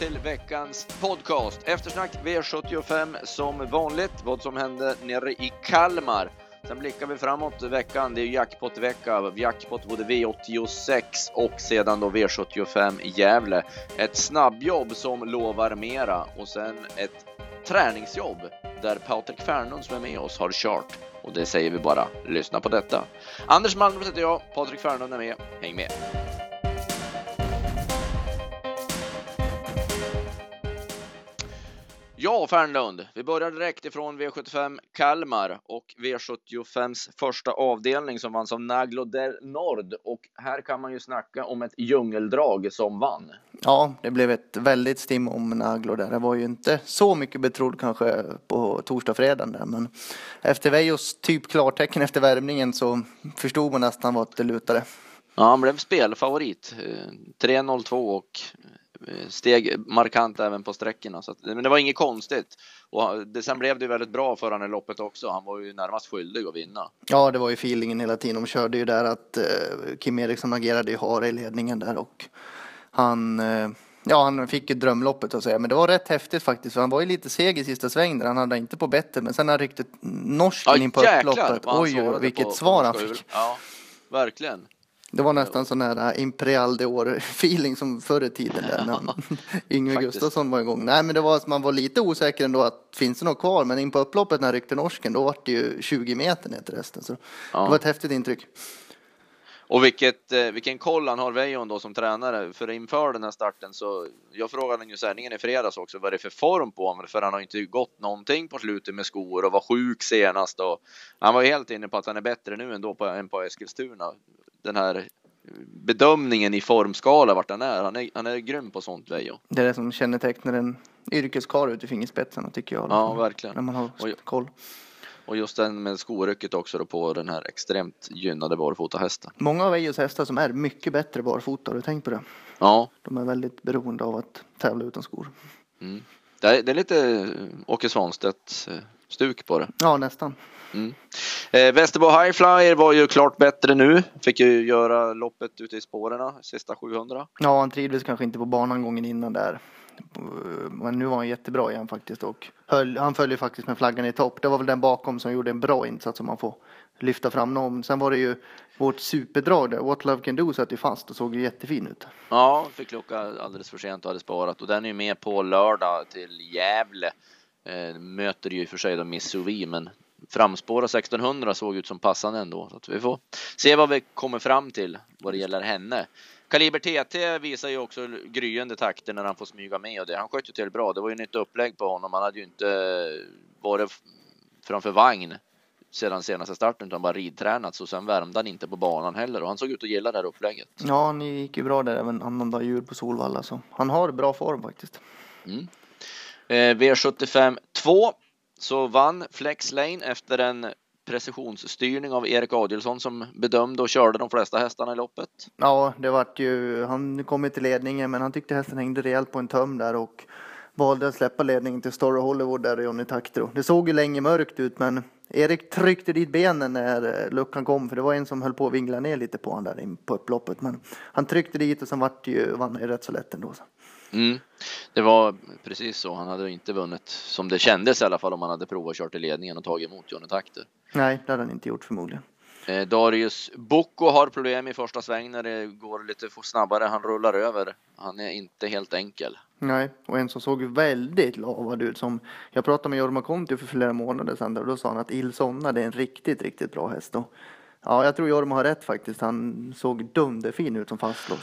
till veckans podcast. Eftersnack V75 som vanligt, vad som hände nere i Kalmar. Sen blickar vi framåt veckan, det är jackpot-vecka, jackpot både V86 och sedan då V75 i Gävle. Ett snabbjobb som lovar mera och sen ett träningsjobb där Patrik Fernlund som är med oss har kört. Och det säger vi bara, lyssna på detta. Anders Malmros heter jag, Patrik Fernlund är med, häng med! Ja, Fernlund, vi börjar direkt ifrån V75 Kalmar och V75s första avdelning som vanns av Naglo del Nord. Och här kan man ju snacka om ett djungeldrag som vann. Ja, det blev ett väldigt stim om Naglo där. Det var ju inte så mycket betrodd kanske på torsdag, fredag där, men efter Vejos typ klartecken efter värmningen så förstod man nästan vad det lutade. Ja, han blev spelfavorit. 3.02 och steg markant även på sträckorna. Så att, men det var inget konstigt. Och det, sen blev det väldigt bra för honom i loppet också. Han var ju närmast skyldig att vinna. Ja, det var ju feelingen hela tiden. De körde ju där att eh, Kim Eriksson agerade ju hare i ledningen där och han eh, Ja, han fick ju drömloppet att säga, men det var rätt häftigt faktiskt. För han var ju lite seg i sista sväng där. Han hade inte på bettet, men sen när han ryckte norsken ja, in på upploppet. Oj, oj, vilket på, svar han fick. Ja, verkligen. Det var nästan sån här äh, Imperial de feeling som förr i tiden där när Yngve Gustafsson var igång. Nej men det var man var lite osäker ändå att finns det något kvar men in på upploppet när ryckte norsken då var det ju 20 meter ner till resten så ja. det var ett häftigt intryck. Och vilket, eh, vilken koll han har Weijon då som tränare. För inför den här starten så, jag frågade ju sändningen i fredags också, vad är det för form på honom? För han har inte gått någonting på slutet med skor och var sjuk senast. Och han var helt inne på att han är bättre nu ändå på, än på Eskilstuna. Den här bedömningen i formskala vart han är. Han är, han är grym på sånt Veijo. Det är det som kännetecknar en yrkeskarl ut i fingerspetsarna tycker jag. Ja, verkligen. När man har koll. Och just den med skorycket också då på den här extremt gynnade barfotahästen. Många av Eijos hästar som är mycket bättre barfota, har du tänkt på det? Ja. De är väldigt beroende av att tävla utan skor. Mm. Det, är, det är lite Åke Svanstedt eh, stuk på det. Ja, nästan. Mm. Eh, Västerbo Highflyer var ju klart bättre nu. Fick ju göra loppet ute i spåren, sista 700. Ja, han trivdes kanske inte på banan gången innan där. Men nu var han jättebra igen faktiskt och höll, han följer faktiskt med flaggan i topp. Det var väl den bakom som gjorde en bra insats som man får lyfta fram någon. Sen var det ju vårt superdrag där, What Love Can Do satt ju fast och såg ju jättefin ut. Ja, fick lucka alldeles för sent och hade sparat och den är ju med på lördag till Gävle. Eh, möter ju i och för sig då Missouri, men framspåra 1600 såg ut som passande ändå. Så att vi får se vad vi kommer fram till vad det gäller henne. Kaliber TT visar ju också gryende takter när han får smyga med och det. Han sköt ju till bra. Det var ju nytt upplägg på honom. Han hade ju inte varit framför vagn sedan senaste starten utan bara ridtränat så sen värmde han inte på banan heller och han såg ut att gilla det här upplägget. Ja, han gick ju bra där även annandag jul på Solvalla så han har bra form faktiskt. Mm. Eh, V75 2 så vann Flex Lane efter en precisionsstyrning av Erik Adielsson som bedömde och körde de flesta hästarna i loppet. Ja, det vart ju, han kom till ledningen men han tyckte hästen hängde rejält på en töm där och valde att släppa ledningen till Story Hollywood där och Johnny Taktro. Det såg ju länge mörkt ut men Erik tryckte dit benen när eh, luckan kom för det var en som höll på att vingla ner lite på honom där på upploppet men han tryckte dit och sen vart ju, vann ju rätt så lätt ändå. Så. Mm. Det var precis så. Han hade inte vunnit som det kändes i alla fall om han hade provat kört i ledningen och tagit emot Johnny Takter. Nej, det hade han inte gjort förmodligen. Eh, Darius Bocco har problem i första sväng när det går lite snabbare. Han rullar över. Han är inte helt enkel. Nej, och en som såg väldigt lavad ut som jag pratade med Jorma Konti för flera månader sedan och då sa han att Il Sonna är en riktigt, riktigt bra häst. Och, ja, jag tror Jorma har rätt faktiskt. Han såg dunderfin ut som fastlåst.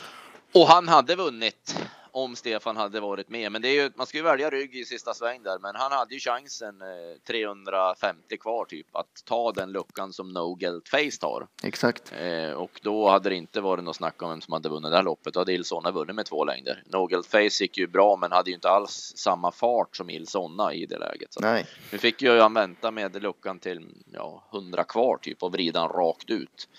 Och han hade vunnit om Stefan hade varit med. Men det är ju, man ska ju välja rygg i sista sväng där, men han hade ju chansen eh, 350 kvar typ att ta den luckan som No Gelt Face tar. Exakt. Eh, och då hade det inte varit något snack om vem som hade vunnit det här loppet. Då hade Ilsonna vunnit med två längder. No Gelt Face gick ju bra, men hade ju inte alls samma fart som Ilsonna i det läget. Så Nej. Nu fick ju han vänta med luckan till ja, 100 kvar typ och vrida rakt ut.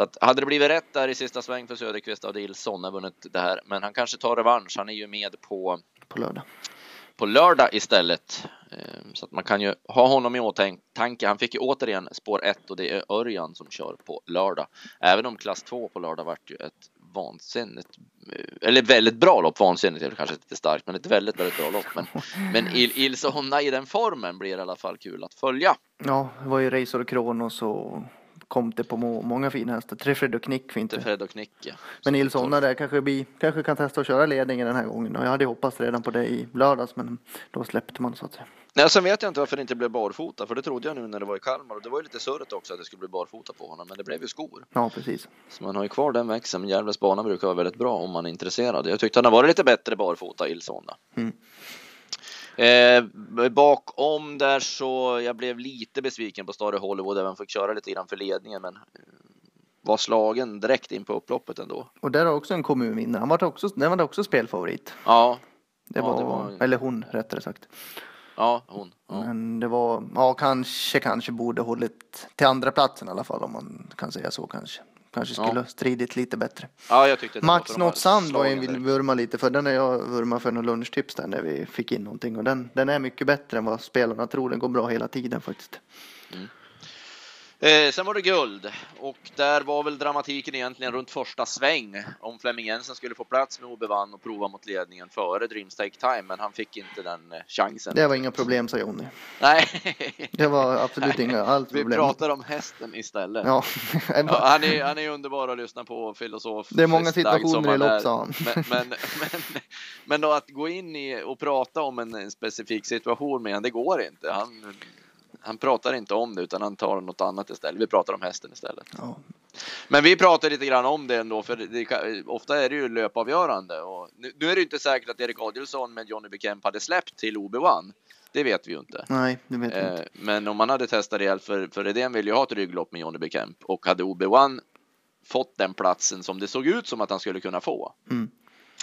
Så att hade det blivit rätt där i sista sväng för Söderqvist hade Ilsson vunnit det här. Men han kanske tar revansch. Han är ju med på, på lördag. På lördag istället. Ehm, så att man kan ju ha honom i åtanke. Han fick ju återigen spår 1 och det är Örjan som kör på lördag. Även om klass 2 på lördag vart ju ett vansinnigt, eh, eller väldigt bra lopp, vansinnigt är kanske lite starkt, men ett väldigt, väldigt bra lopp. Men, men Il Ilse Honna i den formen blir i alla fall kul att följa. Ja, det var ju Razor Kronos och kom det på må många fina hästar. Trefred och Knick fint. Trefred och Knick, ja. Men Nils Onna där kanske, blir, kanske kan testa att köra ledningen den här gången. Och jag hade hoppats redan på det i lördags, men då släppte man så att säga. Nej, sen vet jag inte varför det inte blev barfota, för det trodde jag nu när det var i Kalmar. Och det var ju lite surret också att det skulle bli barfota på honom, men det blev ju skor. Ja, precis. Så man har ju kvar den växeln. Gävles bana brukar vara väldigt bra om man är intresserad. Jag tyckte han har varit lite bättre barfota, Ilsonna. Mm. Eh, bakom där så jag blev lite besviken på Stare Hollywood, även fick köra lite grann för ledningen, men var slagen direkt in på upploppet ändå. Och där har också en kommunvinnare. Han var också, den var också spelfavorit. Ja. Det, ja, var, det var, eller hon rättare sagt. Ja, hon. Ja. Men det var, ja kanske, kanske borde hållit till andra platsen i alla fall om man kan säga så kanske. Kanske skulle ja. stridit lite bättre. Ja, jag tyckte Max Not Sand var en vill vurma lite för. Den är jag vurma för någon lunchtips där när vi fick in någonting och den, den är mycket bättre än vad spelarna tror. Den går bra hela tiden faktiskt. Mm. Eh, sen var det guld och där var väl dramatiken egentligen runt första sväng om Flemming Jensen skulle få plats med Obevann och prova mot ledningen före Dreams Take Time, men han fick inte den eh, chansen. Det var inga problem, sa Jonny. Nej, det var absolut inga allt problem. Vi pratar om hästen istället. Ja. ja han, är, han är underbar att lyssna på, filosof. Det är många situationer i lopp, sa han. Men, men, men, men, då att gå in i och prata om en, en specifik situation med honom, det går inte. Han han pratar inte om det utan han tar något annat istället. Vi pratar om hästen istället. Ja. Men vi pratar lite grann om det ändå, för det, ofta är det ju löpavgörande. Och nu, nu är det inte säkert att Erik Adielsson med Johnny Bekemp hade släppt till OB1. Det vet vi ju inte. Nej, det vet vi eh, inte. Men om man hade testat rejält, för, för Redén vill ju ha ett rygglopp med Johnny Bekemp och hade OB1 fått den platsen som det såg ut som att han skulle kunna få. Mm.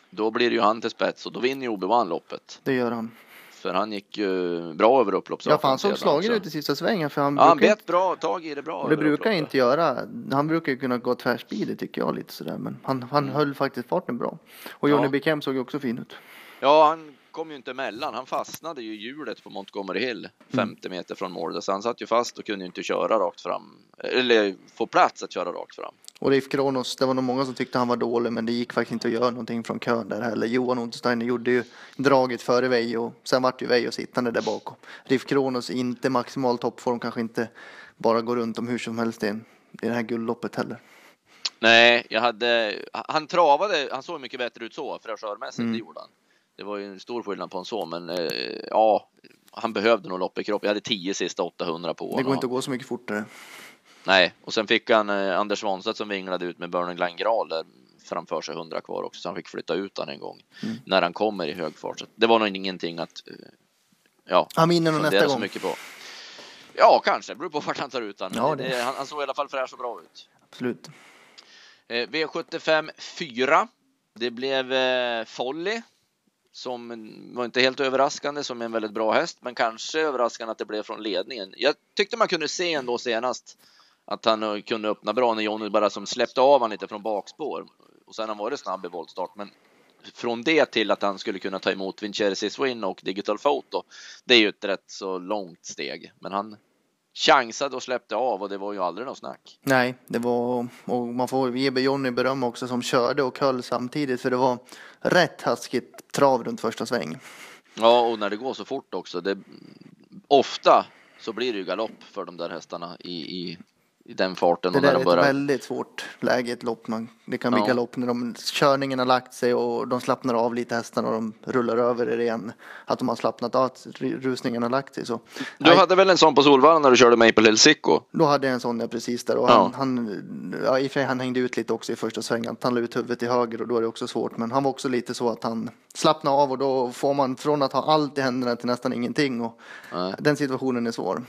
Då blir det ju han till spets och då vinner ju OB1 loppet. Det gör han. För han gick ju bra över upploppsrakan. Ja, för han såg slagen ut i sista svängen. För han ja, han bet bra tag i det bra. Och det brukar inte göra. Han brukar ju kunna gå tvärspidigt tycker jag lite sådär. Men han, han mm. höll faktiskt farten bra. Och Johnny ja. Beckham såg ju också fin ut. Ja, han kom ju inte emellan. Han fastnade ju hjulet på Montgomery Hill 50 mm. meter från målet. Så han satt ju fast och kunde inte köra rakt fram. Eller få plats att köra rakt fram. Och Riff Kronos, det var nog många som tyckte han var dålig, men det gick faktiskt inte att göra någonting från kön där heller. Johan Untersteiner gjorde ju draget före Veijo, sen vart ju Veijo sittande där bakom. Riff Kronos inte maximal toppform, kanske inte bara går runt om hur som helst i, det här guldloppet heller. Nej, jag hade, han travade, han såg mycket bättre ut så, fräschörmässigt, mm. det gjorde han. Det var ju en stor skillnad på en så, men eh, ja, han behövde nog lopp i kropp. Jag hade 10 sista 800 på honom. Det går inte att gå så mycket fortare. Nej, och sen fick han eh, Anders Svanstedt som vinglade ut med Burning Glenn Graal där framför sig 100 kvar också, så han fick flytta ut han en gång mm. när han kommer i hög fart. Så det var nog ingenting att, eh, ja, han vinner nog nästa gång. mycket på. Ja, kanske, det beror på vart han tar ut han. Ja, det... Det, han, han såg i alla fall fräsch och bra ut. Absolut. Eh, V75 4. Det blev eh, Folly som var inte helt överraskande som en väldigt bra häst, men kanske överraskande att det blev från ledningen. Jag tyckte man kunde se ändå senast att han eh, kunde öppna bra när Johnny bara som släppte av han lite från bakspår och sen har han varit snabb i voltstart. Men från det till att han skulle kunna ta emot Vincere Swin och Digital Photo, det är ju ett rätt så långt steg. Men han chansade och släppte av och det var ju aldrig något snack. Nej, det var och man får ge Johnny beröm också som körde och höll samtidigt för det var rätt haskigt trav runt första sväng. Ja, och när det går så fort också. Det, ofta så blir det ju galopp för de där hästarna i, i i den farten. Det där är ett börjar... väldigt svårt läge i ett lopp. Man, det kan bli ja. galopp när de, körningen har lagt sig och de slappnar av lite hästarna och de rullar över det igen. Att de har slappnat av, att rusningen har lagt sig. Så. Du Nej. hade väl en sån på Solvalla när du körde Maple Hill Sicko? Då hade jag en sån ja, precis där. Och ja. han, han, ja, i och för sig, han hängde ut lite också i första svängen. Han la ut huvudet till höger och då är det också svårt. Men han var också lite så att han slappnade av och då får man från att ha allt i händerna till nästan ingenting. Och den situationen är svår.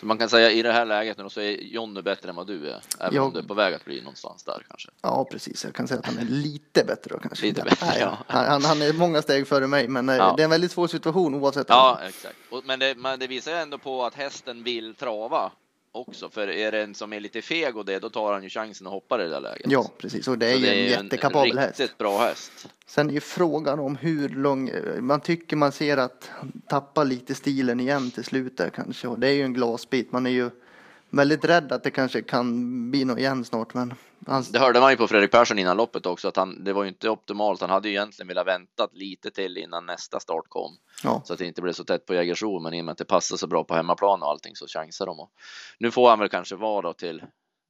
Så man kan säga i det här läget nu så är Jonny bättre än vad du är. Även jag... om du är på väg att bli någonstans där kanske. Ja, precis. Jag kan säga att han är lite bättre då kanske. Lite bättre, ja. han, han, är många steg före mig, men eh, ja. det är en väldigt svår situation oavsett. Ja, exakt. Men det, men det visar ju ändå på att hästen vill trava också. För är det en som är lite feg och det, då tar han ju chansen att hoppa det där läget. Ja, precis. Och det är så ju det en jättekapabel häst. Riktigt bra häst. Sen är ju frågan om hur lång, man tycker man ser att han tappar lite stilen igen till slut där kanske. Och det är ju en glasbit. Man är ju väldigt rädd att det kanske kan bli något igen snart. Men han, Det hörde man ju på Fredrik Persson innan loppet också att han, det var ju inte optimalt. Han hade ju egentligen velat vänta lite till innan nästa start kom ja, så att det inte blev så tätt på Jägersro. Men i och med att det passar så bra på hemmaplan och allting så chansar de. Och nu får han väl kanske vara då till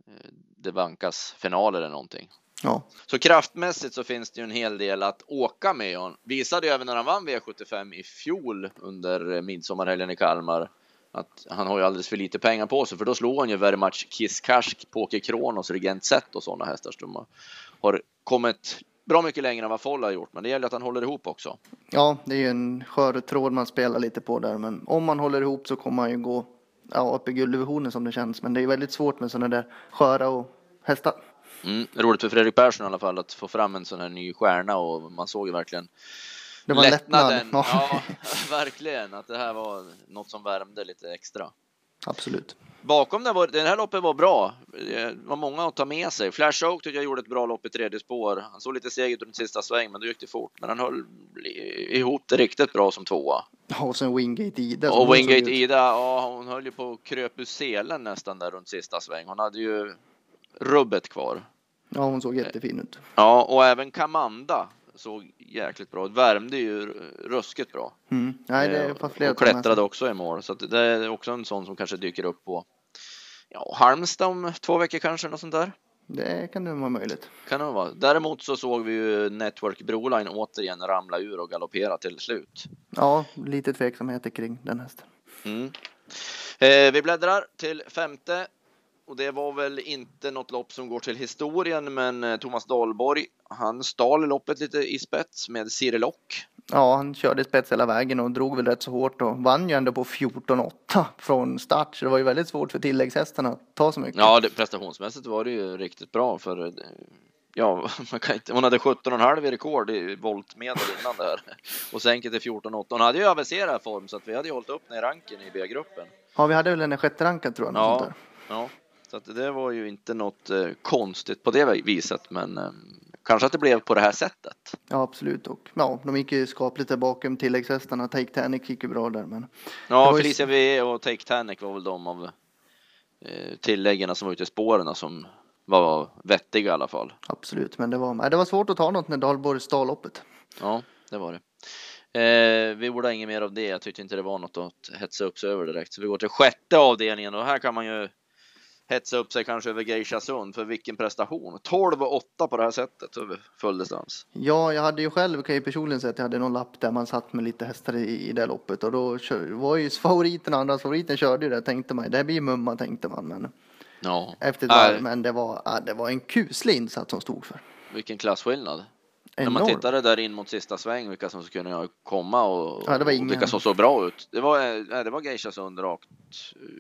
eh, det vankas final eller någonting. ja, Så kraftmässigt så finns det ju en hel del att åka med. Han visade ju även när han vann V75 i fjol under eh, midsommarhelgen i Kalmar att han har ju alldeles för lite pengar på sig för då slog han ju Very Much Kiss Karsk, Poker Kronos, Regent Zet och sådana hästar som har- har kommit bra mycket längre än vad Foll har gjort. Men det gäller att han håller ihop också. ja, det är ju en skör tråd man spelar lite på där. Men om man håller ihop så kommer han ju gå ja, upp i gulddivisionen som det känns. Men det är väldigt svårt med sådana där sköra och hästar. Mm, roligt för Fredrik Persson i alla fall att få fram en sån här ny stjärna och man såg ju verkligen Det var en lättnad. lättnaden. Ja, verkligen att det här var något som värmde lite extra. absolut. Bakom det var, det här loppet var bra. Det var många att ta med sig. Flash Oak tycker jag gjorde ett bra lopp i tredje spår. Han såg lite seg ut runt sista sväng, men då gick det fort. Men han höll ihop det riktigt bra som tvåa. Ja, Och sen Wingate Ida. Och Wingate. Ida, ja, hon höll ju på att kröp ur selen nästan där runt sista sväng. Hon hade ju rubbet kvar. Ja, hon såg jättefin ut. Ja, och även Kamanda såg jäkligt bra ut. Värmde ju ruskigt bra. Mm. Nej, det är Eh, flera och klättrade också i mål. Så det är också en sån som kanske dyker upp på ja, Halmstad om två veckor kanske, något sånt där. Det kan nog vara möjligt. Kan det vara. Däremot så såg vi ju Network Broline återigen ramla ur och galoppera till slut. Ja, lite tveksamheter kring den hästen. Mm. Eh, vi bläddrar till femte och det var väl inte något lopp som går till historien, men eh, Thomas Dahlborg, han stal loppet lite i spets med Cirelock. Ja, han körde spets hela vägen och drog väl rätt så hårt och vann ju ändå på 14-8 från start. Så det var ju väldigt svårt för tilläggshästarna att ta så mycket. Ja, det, prestationsmässigt var det ju riktigt bra för eh, ja, man kan inte, hon hade 17,5 i rekord i voltmedel innan det här och sänket till 14,8. Hon hade ju aviserat form så att vi hade ju hållit upp ner ranken i B-gruppen. Ja, vi hade väl en sjätte rankad tror jag. Ja. Ja, så att det var ju inte något eh, konstigt på det viset, men eh, kanske att det blev på det här sättet. ja, absolut. Och ja, de gick ju skapligt där bakom tilläggshästarna. Take Tanic gick ju bra där, men Ja, var ju- Felicia V och Take Tanic var väl de av eh, tilläggen som var ute i spåren som var vettiga i alla fall. absolut. Men det var, nej, det var svårt att ta något när Dahlborg stal loppet. Ja, det var det. Eh, vi borde ha inget mer av det. Jag tyckte inte det var något att hetsa upp sig över direkt. Så vi går till sjätte avdelningen och här kan man ju hetsa upp sig kanske över Geisha-Sund för vilken prestation. 12 och 8 på det här sättet över fulldistans. Ja, jag hade ju själv, kan jag personligen säga att jag hade någon lapp där man satt med lite hästar i, i det loppet och då kör, var ju favoriten, andra favoriten körde ju det tänkte man. Det här blir ju mumma tänkte man, men Ja, efter varv, men det var, det var en kuslig insats som stod för. vilken klasskillnad. När man Enorm. tittade där in mot sista sväng, vilka som skulle kunna komma och, Ja, det och ingen. vilka som såg bra ut. Det var, eh, nej, det var Geisha-Sund rakt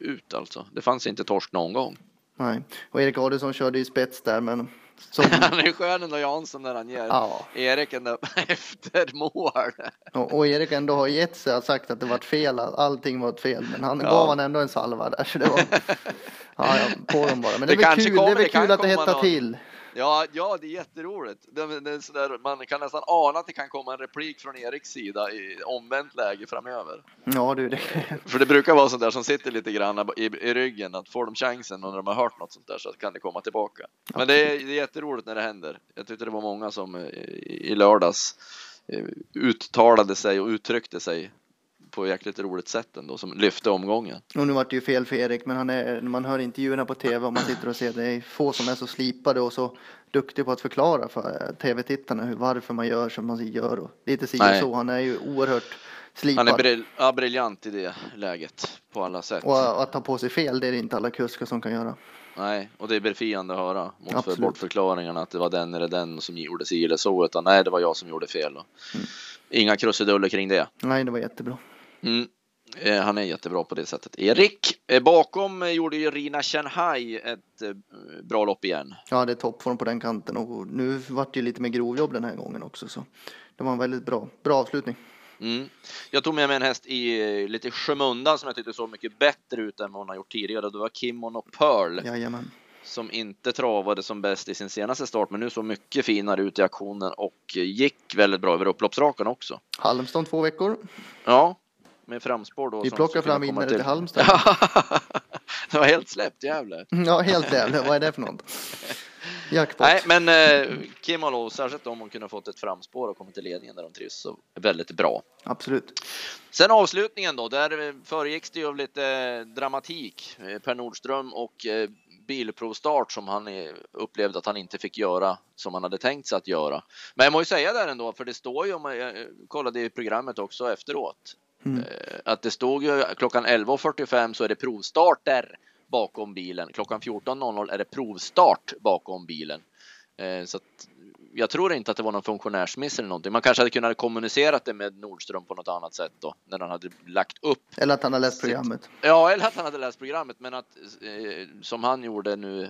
ut alltså. Det fanns inte torsk någon gång. Nej, och Erik Adelsson körde ju spets där, men som, Han är skön ändå Jansson när han ger ja, Erik där efter mål. och, och Erik ändå har gett sig och sagt att det var fel, allting var fel, men han Ja. gav han ändå en salva där, så det var, ja, på dem bara. Men det, Det är väl kul, det kommer- är väl det kul att det hettar till. Ja, ja, det är jätteroligt. Det, det är sådär, man kan nästan ana att det kan komma en replik från Eriks sida i omvänt läge framöver. Ja, du, det, För det brukar vara sånt där som sitter lite grann i, i ryggen, att får de chansen och när de har hört något sånt där så kan det komma tillbaka. Men det är, det är jätteroligt när det händer. Jag tyckte det var många som eh, i, i lördags eh, uttalade sig och uttryckte sig på jäkligt roligt sätt ändå, som lyfte omgången. Och nu vart det ju fel för Erik, men han är, man hör intervjuerna på tv och man sitter och ser det är få som är så slipade och så duktiga på att förklara för tv-tittarna varför man gör som man gör och lite si och så. Han är ju oerhört slipad. Han är brill, ja, briljant i det läget på alla sätt. Och att ta på sig fel, det är det inte alla kuskar som kan göra. Nej, och det är befriande att höra mot Absolut. bortförklaringarna att det var den eller den som gjorde si eller så, utan nej, det var jag som gjorde fel. Mm. Inga krusiduller kring det. Nej, det var jättebra. Mm. Eh, han är jättebra på det sättet. Erik, eh, bakom eh, gjorde ju Rina Shanghai ett bra lopp igen. Ja, det är toppform på den kanten och nu vart det lite mer grovjobb den här gången också. Så det var en väldigt bra, bra avslutning. Mm. Jag tog med mig en häst i lite skymundan som jag tyckte såg mycket bättre ut än vad hon har gjort tidigare. Det var Kimmon och Pearl Jajamän. som inte travade som bäst i sin senaste start, men nu såg mycket finare ut i aktionen och gick väldigt bra över upploppsrakan också. Halmstad två veckor. Ja, med framspår då. Vi plockar fram vinnare till Halmstad. det var helt släppt, jävlar. Ja, helt jävla. Vad är det för något? Jackpot. Nej, men eh, Kimalo, särskilt om hon kunde fått ett framspår och kommit till ledningen där de trivs, så väldigt bra. Absolut. Sen avslutningen då, där föregicks det ju av lite dramatik. Eh, Per Nordström och eh, bilprovstart som han eh, upplevde att han inte fick göra som han hade tänkt sig att göra. Men jag må ju säga där ändå, för det står ju, om jag kollade i programmet också efteråt, Mm. Eh, att det stod ju klockan 11.45 så är det provstarter bakom bilen. Klockan 14.00 är det provstart bakom bilen. Eh, så att jag tror inte att det var någon funktionärsmiss eller någonting. Man kanske hade kunnat kommunicera det med Nordström på något annat sätt då, när han hade lagt upp. Eller att han har läst programmet. Ja, eller att han hade läst programmet, men att eh, som han gjorde nu eh,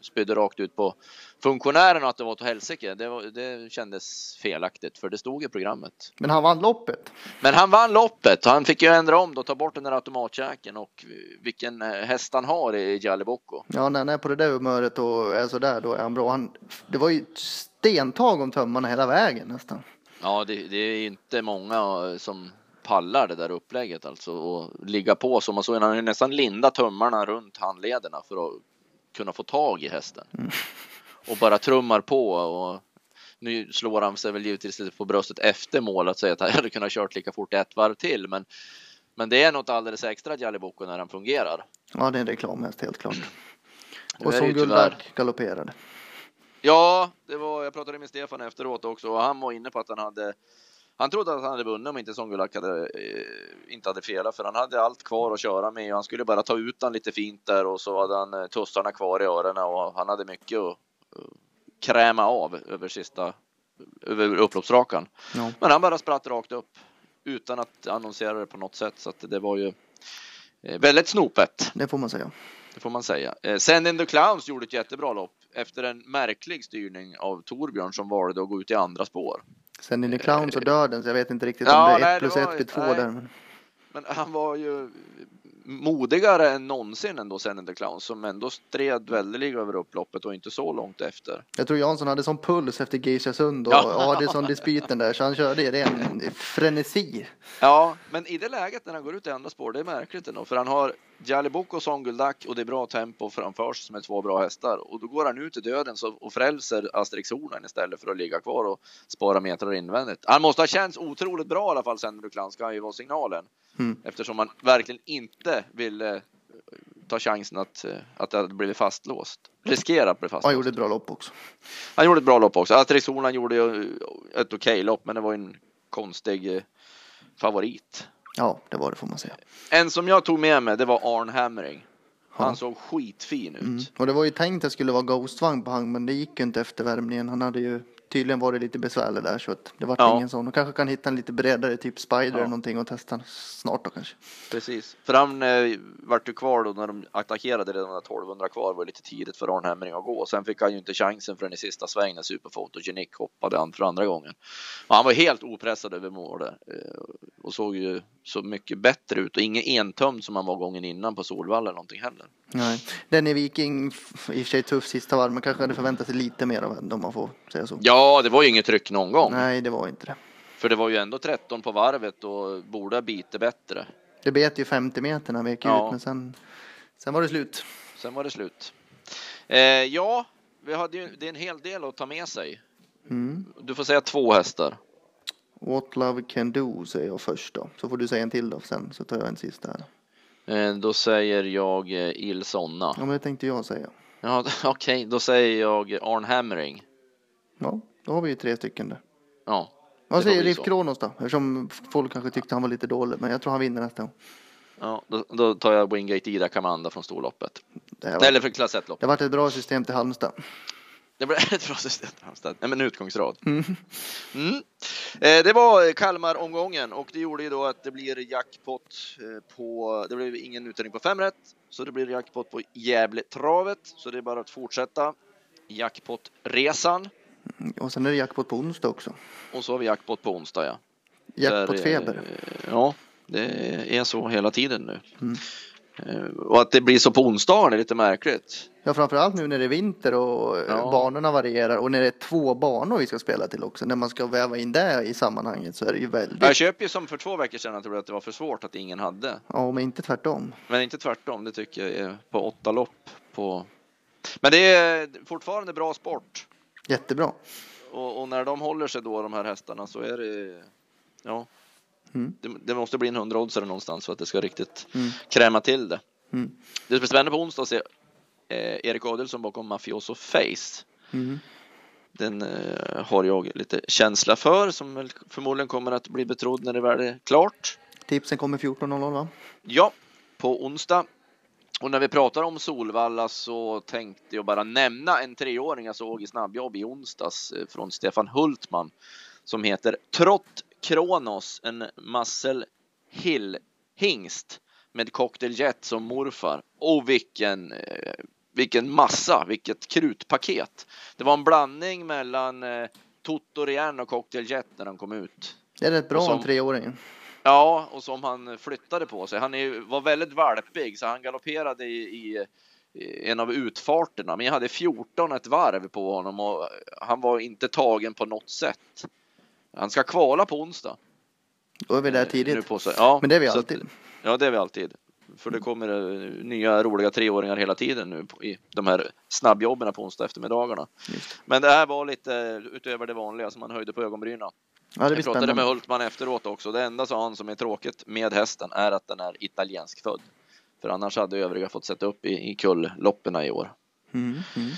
spydde rakt ut på funktionären och att det var åt helsike. Det, var, det kändes felaktigt, för det stod i programmet. Men han vann loppet. Men han vann loppet och han fick ju ändra om då, ta bort den där automatkäken och vilken eh, häst han har i Jalibocco. Ja, när han är på det där humöret och är så där, då är han bra. Han, det var ju stentag om tömmarna hela vägen nästan. Ja, det, det är inte många eh, som pallar det där upplägget alltså och ligga på så man såg han ju nästan linda tummarna runt handlederna för att kunna få tag i hästen och bara trummar på och nu slår han sig väl givetvis lite på bröstet efter mål att säga att han hade kunnat kört lika fort ett varv till men men det är något alldeles extra Jaliboko när han fungerar. Ja, det är en reklamhäst helt klart. Och som Gullback galopperade. Ja, det var, jag pratade med Stefan efteråt också och han var inne på att han hade han trodde att han hade vunnit om inte Songulak hade, eh, inte hade felat för han hade allt kvar att köra med och han skulle bara ta ut den lite fint där och så hade han eh, tussarna kvar i öronen och han hade mycket att eh, kräma av över sista över upploppsrakan. Ja. Men han bara spratt rakt upp utan att annonsera det på något sätt så att det var ju eh, väldigt snopet. Det får man säga. Det får man säga. Eh, Send in the Clowns gjorde ett jättebra lopp efter en märklig styrning av Torbjörn som valde att gå ut i andra spår. Sen är det Clowns och Döden, så jag vet inte riktigt Ja, om det är nej, ett det plus var- ett blir två nej. där. Men... Men han var ju modigare än någonsin ändå Send in the Clowns som ändå stred väldeliga över upploppet och inte så långt efter. Jag tror Jansson hade sån puls efter Geisasund och Ja. Adelsson-dispyten där, så han körde i ren frenesi. Ja, men i det läget när han går ut i andra spår, det är märkligt ändå, för han har Jalibok och Songuldak och det är bra tempo framför sig som är två bra hästar och då går han ut i döden och frälser Asterix Hornen istället för att ligga kvar och spara metrar invändigt. Han måste ha känts otroligt bra i alla fall sen Clown ska ju vara signalen Mm. eftersom man verkligen inte ville eh, ta chansen att, eh, att det hade blivit fastlåst. Riskera att bli Och han fastlåst. gjorde ett bra lopp också. Han gjorde ett bra lopp också. Asterix Hornen gjorde ju ett okej lopp, men det var en konstig eh, favorit. Ja, det var det får man säga. En som jag tog med mig, det var Arn Hammering. Han Ja. såg skitfin ut. Mm. Och det var ju tänkt att det skulle vara Ghostvagn på han, men det gick ju inte efter värmningen. Han hade ju tydligen varit lite besvärlig där, så att det var Ja. ingen sån. Och kanske kan hitta en lite bredare, typ Spider Ja. eller någonting och testa snart då kanske. Precis. För han eh, vart ju kvar då när de attackerade redan när 1200 kvar. var lite tidigt för Arn Hammering att gå. Sen fick han ju inte chansen förrän i sista sväng när Superphotogenic hoppade an för andra gången. Och han var helt opressad över mål där. Eh, och såg ju så mycket bättre ut och ingen entömd som han var gången innan på Solvalla eller någonting heller. Nej. Den i Viking, i och för sig tuff sista varv, men kanske hade förväntat sig lite mer av henne om man får säga så. Ja, det var ju inget tryck någon gång. Nej, det var inte det. För det var ju ändå 13 på varvet och borde ha bitit bättre. Det bet ju 50 meter när han vek Ja. ut, men sen, sen var det slut. Sen var det slut. Eh, ja, vi hade ju, det är en hel del att ta med sig. Mm. Du får säga två hästar. What Love Can Do säger jag först då. Så får du säga en till då sen, så tar jag en sista här. Eh, då säger jag eh, Il Sonna. Ja, men det tänkte jag säga. Ja, okej, då säger jag Arn Hammering. Ja, då har vi ju tre stycken där. Ja, Vad säger Riff. Kronos då? Eftersom folk kanske tyckte han var lite dålig, men jag tror han vinner nästa gång. ja då, då tar jag Wingate Ida Kamanda från storloppet. Var, Eller för klass 1-lopp. det har varit ett bra system till Halmstad. Det blir ett bra system. Halmstad. Nej, men utgångsrad. Mm. Mm. Eh, det var Kalmar-omgången och det gjorde ju då att det blir jackpot eh, på, det blev ingen utdelning på fem rätt, så det blir jackpot på Gävle-travet, så det är bara att fortsätta. Jackpot-resan Och sen är det jackpot på onsdag också. och så har vi jackpot på onsdag ja. Jackpot-feber. eh, Ja, det är så hela tiden nu. Mm. Eh, och att det blir så på onsdagen är lite märkligt. Ja, framförallt nu när det är vinter och eh, Ja. banorna varierar och när det är två banor vi ska spela till också. När man ska väva in det i sammanhanget så är det ju väldigt, Jag köper ju som för två veckor sedan, jag tror att det var för svårt att ingen hade. ja men inte tvärtom. Men inte tvärtom, det tycker jag är på åtta lopp. På... Men det är fortfarande bra sport. Jättebra. Och, och när de håller sig då, de här hästarna, så är det... Ja, Mm. det, det måste bli en hundraoddsare någonstans för att det ska riktigt Mm. kräma till det. Mm. Det blir spännande på onsdag se eh, Erik Adelsson bakom Mafioso Face. Mm. Den eh, har jag lite känsla för som förmodligen kommer att bli betrodd när det väl är klart. Tipsen kommer 14.00 va? Ja, på onsdag. Och när vi pratar om Solvalla så tänkte jag bara nämna en treåring jag såg i snabbjobb i onsdags eh, från Stefan Hultman som heter Trott Kronos, en Muscle Hill hingst med Cocktail Jet som morfar. Och vilken, eh, vilken massa, vilket krutpaket. Det var en blandning mellan eh, Totorian och Cocktail Jet när han kom ut. Det är rätt bra som- en treåring. Ja, och som han flyttade på sig. Han är, var väldigt valpig så han galopperade i, i, i en av utfarterna. Men jag hade 14 ett varv på honom och han var inte tagen på något sätt. Han ska kvala på onsdag. Då är vi där eh, nu tidigt. Ja, Men det är vi så att- alltid. Ja, det är vi alltid. För det kommer eh, nya roliga treåringar hela tiden nu på, i de här snabbjobben på onsdag eftermiddagarna. Just. Men det här var lite utöver det vanliga som man höjde på ögonbrynen. Ja, Jag pratade med spännande. Hultman efteråt också. Det enda sa han som är tråkigt med hästen är att den är italiensk född. För annars hade övriga fått sätta upp i, i kullloppen i år. Mm. Mm.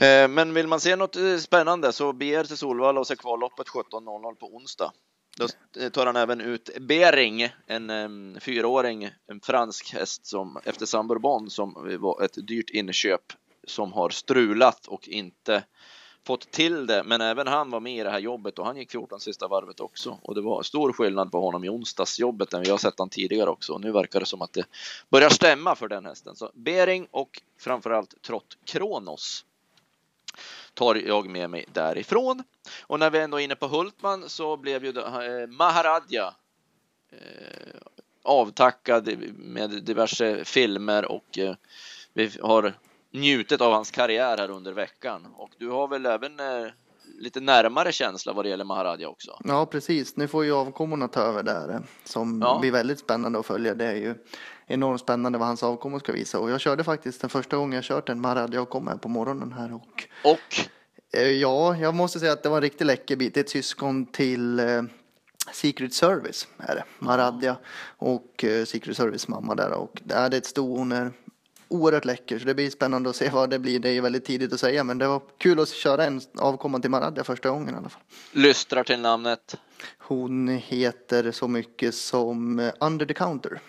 Eh, men vill man se något eh, spännande så beger sig Solvalla och se kvalloppet 17.00 på onsdag. Då eh, tar han även ut Bering, en fyraåring, en fransk häst som efter San Bourbon som var ett dyrt inköp som har strulat och inte fått till det. Men även han var med i det här jobbet och han gick 14 sista varvet också. Och det var stor skillnad på honom i onsdagsjobbet än vi har sett han tidigare också. Och nu verkar det som att det börjar stämma för den hästen. Så Bering och framförallt Trott Kronos tar jag med mig därifrån. Och när vi ändå är inne på Hultman så blev ju eh, Maharadja eh, avtackad med diverse filmer och eh, vi har njutit av hans karriär här under veckan. Och du har väl även lite närmare känsla vad det gäller Maharadja också? Ja, precis. Nu får ju avkommorna ta över där som Ja. blir väldigt spännande att följa. Det är ju enormt spännande vad hans avkommor ska visa. Och jag körde faktiskt den första gången jag kört en Maradja och kom här på morgonen här och Och eh, ja, jag måste säga att det var en riktig läcker bit. Det är ett syskon till eh, Secret Service är det. Maradja och eh, Secret Service mamma där och det är ett. Hon är oerhört läcker så det blir spännande att se vad det blir. Det är ju väldigt tidigt att säga men det var kul att köra en avkomma till Maradja första gången i alla fall. lystrar till namnet. Hon heter så mycket som Under the Counter.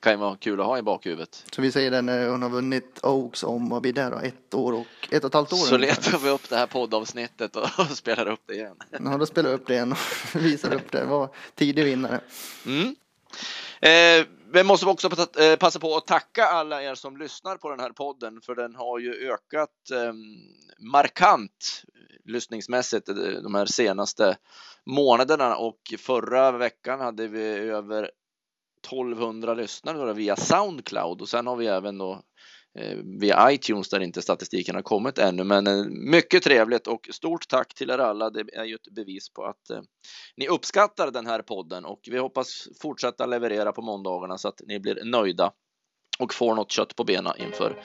Kan ju vara kul att ha i bakhuvudet. Så vi säger det när hon har vunnit Oaks om, vad blir det då, ett år och ett och ett halvt år? Så letar vi upp det här poddavsnittet och spelar upp det igen. Ja, då spelar jag upp det igen och visar upp det. Var tidig vinnare. Mm. Eh, vi måste också eh, passa på att tacka alla er som lyssnar på den här podden för den har ju ökat eh, markant lyssningsmässigt eh, de här senaste månaderna och förra veckan hade vi över 1200 lyssnare då via Soundcloud och sen har vi även då eh, via iTunes där inte statistiken har kommit ännu. Men eh, mycket trevligt och stort tack till er alla. Det är ju ett bevis på att eh, ni uppskattar den här podden och vi hoppas fortsätta leverera på måndagarna så att ni blir nöjda och får något kött på benen inför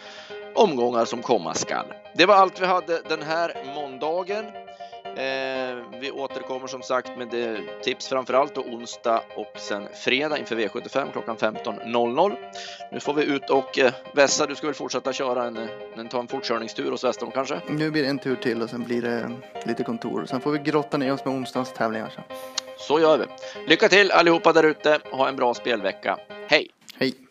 omgångar som komma skall. Det var allt vi hade den här måndagen. Eh, vi återkommer som sagt med tips framförallt då onsdag och sen fredag inför V75 klockan 15.00. Nu får vi ut och eh, vässa. Du ska väl fortsätta köra en, eh, en, ta en fortkörningstur hos Western kanske? Nu blir det en tur till och sen blir det lite kontor. Sen får vi grotta ner oss med onsdagens tävlingar sen. Så gör vi. Lycka till allihopa där ute. Ha en bra spelvecka. Hej! Hej!